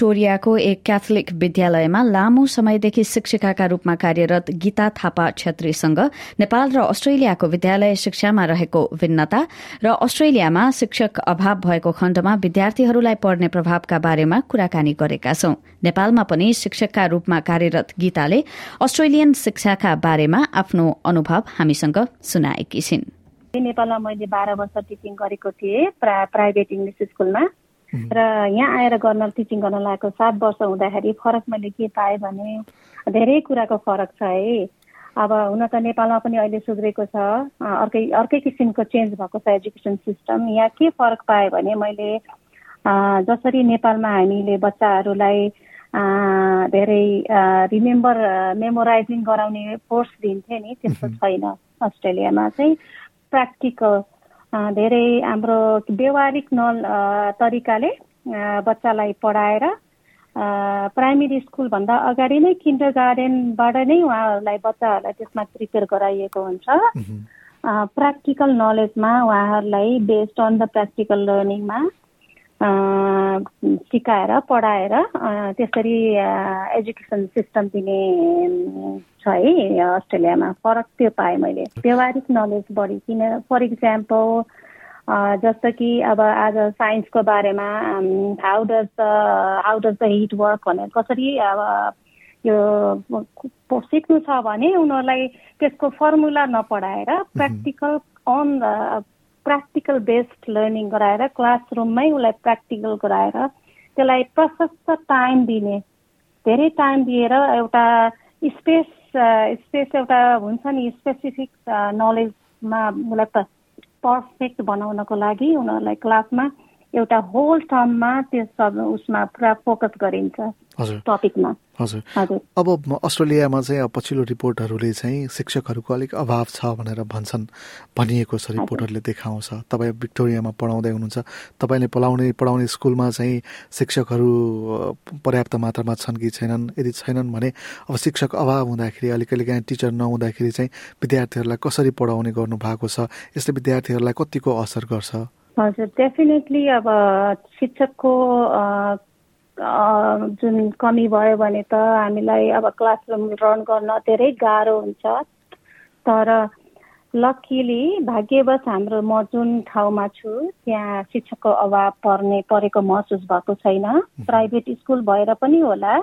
टोरियाको एक क्याथोलिक विद्यालयमा लामो समयदेखि शिक्षिकाका रूपमा कार्यरत गीता थापा छेत्रीसँग नेपाल र अस्ट्रेलियाको विद्यालय शिक्षामा रहेको भिन्नता र अस्ट्रेलियामा शिक्षक अभाव भएको खण्डमा विद्यार्थीहरूलाई पर्ने प्रभावका बारेमा कुराकानी गरेका छौं। नेपालमा पनि शिक्षकका रूपमा कार्यरत गीताले अस्ट्रेलियन शिक्षाका बारेमा आफ्नो अनुभव हामीसँग सुनाएकी छिन्। नेपालमा मैले बाह्र वर्ष टिचिङ गरेको थिएँ प्राइभेट इङ्ग्लिस स्कुलमा। र यहाँ आएर गर्न टिचिङ गर्न लागेको सात वर्ष हुँदाखेरि फरक मैले के पाएँ भने धेरै कुराको फरक छ है। अब हुन त नेपालमा पनि अहिले सुध्रेको छ। अर्कै अर्कै किसिमको चेन्ज भएको छ एजुकेसन सिस्टम यहाँ के फरक पाएँ भने मैले जसरी नेपालमा हामीले बच्चाहरूलाई धेरै रिमेम्बर मेमोराइजिङ गराउने फोर्स दिन्थ्यो नि त्यस्तो छैन अस्ट्रेलियामा। चाहिँ प्र्याक्टिकल धेरै हाम्रो व्यवहारिक नल तरिकाले बच्चालाई पढाएर प्राइमेरी स्कुलभन्दा अगाडि नै किन्डर गार्डनबाट नै उहाँहरूलाई बच्चाहरूलाई त्यसमा प्रिपेयर गराइएको हुन्छ। प्र्याक्टिकल नलेजमा उहाँहरूलाई बेस्ड अन द प्र्याक्टिकल लर्निङमा सिकाएर पढाएर त्यसरी एजुकेसन सिस्टम दिने छ है अस्ट्रेलियामा। फरक त्यो पाएँ मैले। व्यवहारिक नलेज बढी। किन फर इक्जाम्पल जस्तो कि अब आज साइन्सको बारेमा how does how does the heat work भनेर कसरी अब यो सिक्नु छ भने उनीहरूलाई त्यसको formula नपढाएर practical on practical based learning गराएर क्लासरुममै उसलाई प्र्याक्टिकल गराएर त्यसलाई प्रशस्त टाइम दिने। धेरै टाइम दिएर एउटा स्पेस स्पेस एउटा हुन्छ नि स्पेसिफिक नलेजमा उसलाई पर्फेक्ट बनाउनको लागि उनीहरूलाई क्लासमा एउटा होल टर्ममा त्यो सब उसमा पुरा फोकस गरिन्छ टपिकमा हजुर। अब अस्ट्रेलियामा चाहिँ अब पछिल्लो रिपोर्टहरूले चाहिँ शिक्षकहरूको अलिक अभाव छ भनेर भन्छन् भनिएको छ रिपोर्टहरूले देखाउँछ। तपाईँ भिक्टोरियामा पढाउँदै हुनुहुन्छ। तपाईँले पढाउने पढाउने स्कुलमा चाहिँ शिक्षकहरू पर्याप्त मात्रामा छन् कि छैनन्? यदि छैनन् भने अब शिक्षक अभाव हुँदाखेरि अलिक अलिक टिचर नहुँदाखेरि चाहिँ विद्यार्थीहरूलाई कसरी पढाउने गर्नु भएको छ? यसले विद्यार्थीहरूलाई कतिको असर गर्छ? हजुर डेफिनेटली अब शिक्षकको जुन कमी भयो भने त हामीलाई अब क्लासरुम रन गर्न धेरै गाह्रो हुन्छ। तर लकिली भाग्यवश हाम्रो म जुन ठाउँमा छु त्यहाँ शिक्षकको अभाव पर्ने परेको महसुस भएको छैन। प्राइभेट स्कुल भएर पनि होला।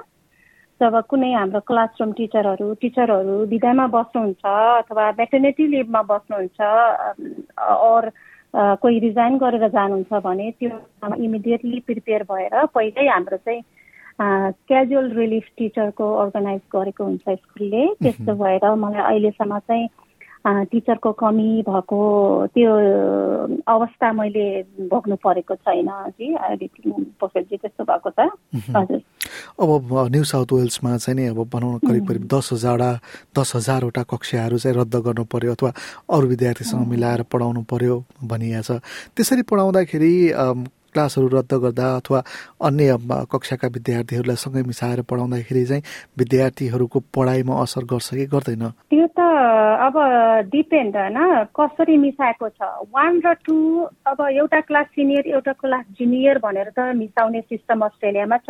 जब कुनै हाम्रो क्लासरुम टिचरहरू टिचरहरू विदामा बस्नुहुन्छ अथवा मेटर्निटी लिभमा बस्नुहुन्छ अर कोही रिजाइन गरेर जानुहुन्छ भने त्यो इमिडिएटली प्रिपेयर भएर पहिल्यै हाम्रो चाहिँ क्याजुअल रिलिफ टिचरको अर्गनाइज गरेको हुन्छ स्कुलले। त्यस्तो भएर मलाई अहिलेसम्म चाहिँ टिचरको कमी भएको त्यो अवस्था मैले भोग्नु परेको छैन जी। प्रोफेसरजी त्यस्तो भएको छ। हजुर। अब न्यू साउथ वेल्समा चाहिँ नि अब भनौँ करिब करिब दस हजार दस हजारवटा कक्षाहरू चाहिँ रद्द गर्नु पर्यो अथवा अरू विद्यार्थीसँग मिलाएर पढाउनु पर्यो भनिएको छ। त्यसरी पढाउँदाखेरि क्लासहरू रद्द गर्दा अथवा अन्य कक्षाका विद्यार्थीहरूलाई सँगै मिसाएर पढाउँदाखेरि चाहिँ विद्यार्थीहरूको पढाइमा असर गर्छ कि गर्दैन? त्यो त अब डिपेन्ड होइन कसरी मिसाएको छ? वान र टू अब एउटा क्लास सिनियर एउटा क्लास जुनियर भनेर त मिसाउने सिस्टम अस्ट्रेलियामा छ।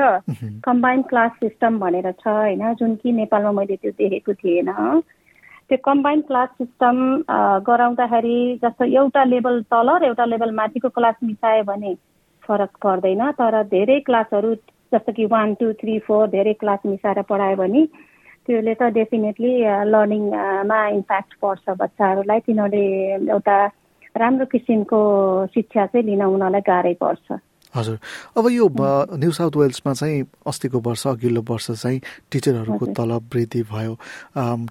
कम्बाइन्ड क्लास सिस्टम भनेर छ होइन? जुन कि नेपालमा मैले त्यो देखेको थिएन। त्यो कम्बाइन्ड क्लास सिस्टम गराउँदाखेरि जस्तो एउटा लेभल तल र एउटा लेभल माथिको क्लास मिसायो भने फरक पर्दैन। तर धेरै क्लासहरू जस्तो कि वान टू थ्री फोर धेरै क्लास मिसाएर पढायो भने त्यसले त डेफिनेटली लर्निङमा इम्प्याक्ट पर्छ बच्चाहरूलाई। तिनीहरूले एउटा राम्रो किसिमको शिक्षा चाहिँ लिन उनीहरूलाई गाह्रै पर्छ। हजुर। अब यो न्यू साउथ वेल्समा चाहिँ अस्तिको वर्ष अघिल्लो वर्ष चाहिँ टिचरहरूको तलब वृद्धि भयो।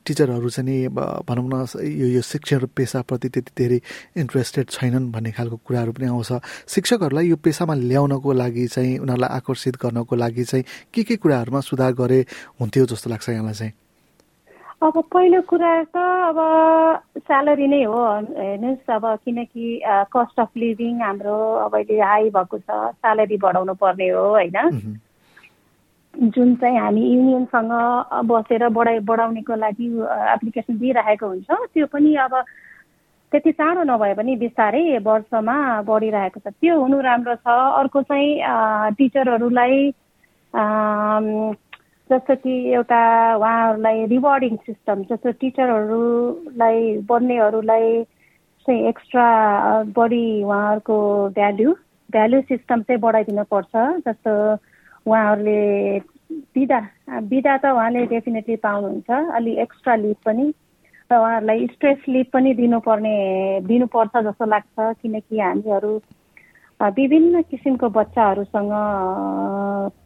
टिचरहरू चाहिँ नि भनौँ न यो यो शिक्षण पेसाप्रति त्यति धेरै इन्ट्रेस्टेड छैनन् भन्ने खालको कुराहरू पनि आउँछ। शिक्षकहरूलाई यो पेसामा ल्याउनको लागि चाहिँ उनीहरूलाई आकर्षित गर्नको लागि चाहिँ के के कुराहरूमा सुधार गरे हुन्थ्यो जस्तो लाग्छ यहाँलाई चाहिँ? अब पहिलो कुरा त अब स्यालेरी नै हो हेर्नुहोस् अब किनकि कस्ट अफ लिभिङ हाम्रो अब अहिले हाई भएको छ स्यालेरी बढाउनु पर्ने हो होइन? जुन चाहिँ हामी युनियनसँग बसेर बढाइ बढाउनेको लागि एप्लिकेसन दिइरहेको हुन्छ त्यो पनि अब त्यति चाँडो नभए पनि बिस्तारै वर्षमा बढिरहेको छ। त्यो हुनु राम्रो छ। अर्को चाहिँ टिचरहरूलाई जस्तो कि एउटा उहाँहरूलाई रिवार्डिङ सिस्टम जस्तो टिचरहरूलाई बन्नेहरूलाई चाहिँ एक्स्ट्रा बढी उहाँहरूको भ्याल्यु भ्याल्यु सिस्टम चाहिँ बढाइदिनु पर्छ जस्तो उहाँहरूले बिदा बिदा त उहाँले डेफिनेटली पाउनुहुन्छ अलि एक्स्ट्रा लिभ पनि र उहाँहरूलाई स्ट्रेस लिभ पनि दिनुपर्ने दिनुपर्छ जस्तो लाग्छ किनकि हामीहरू विभिन्न किसिमको बच्चाहरूसँग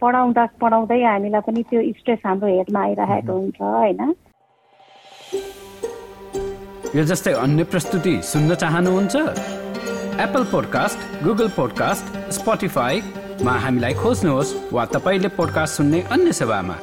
पढाउँदा पढाउँदै हामीलाई पनि त्यो स्ट्रेस हाम्रो हेडमा आइरहेको हुन्छ होइन? यो जस्तै अन्य प्रस्तुति सुन्न चाहनुहुन्छ? एप्पल पोडकास्ट गुगल पोडकास्ट स्पोटिफाईमा हामीलाई खोज्नुहोस् वा तपाईँले पोडकास्ट सुन्ने अन्य सेवामा।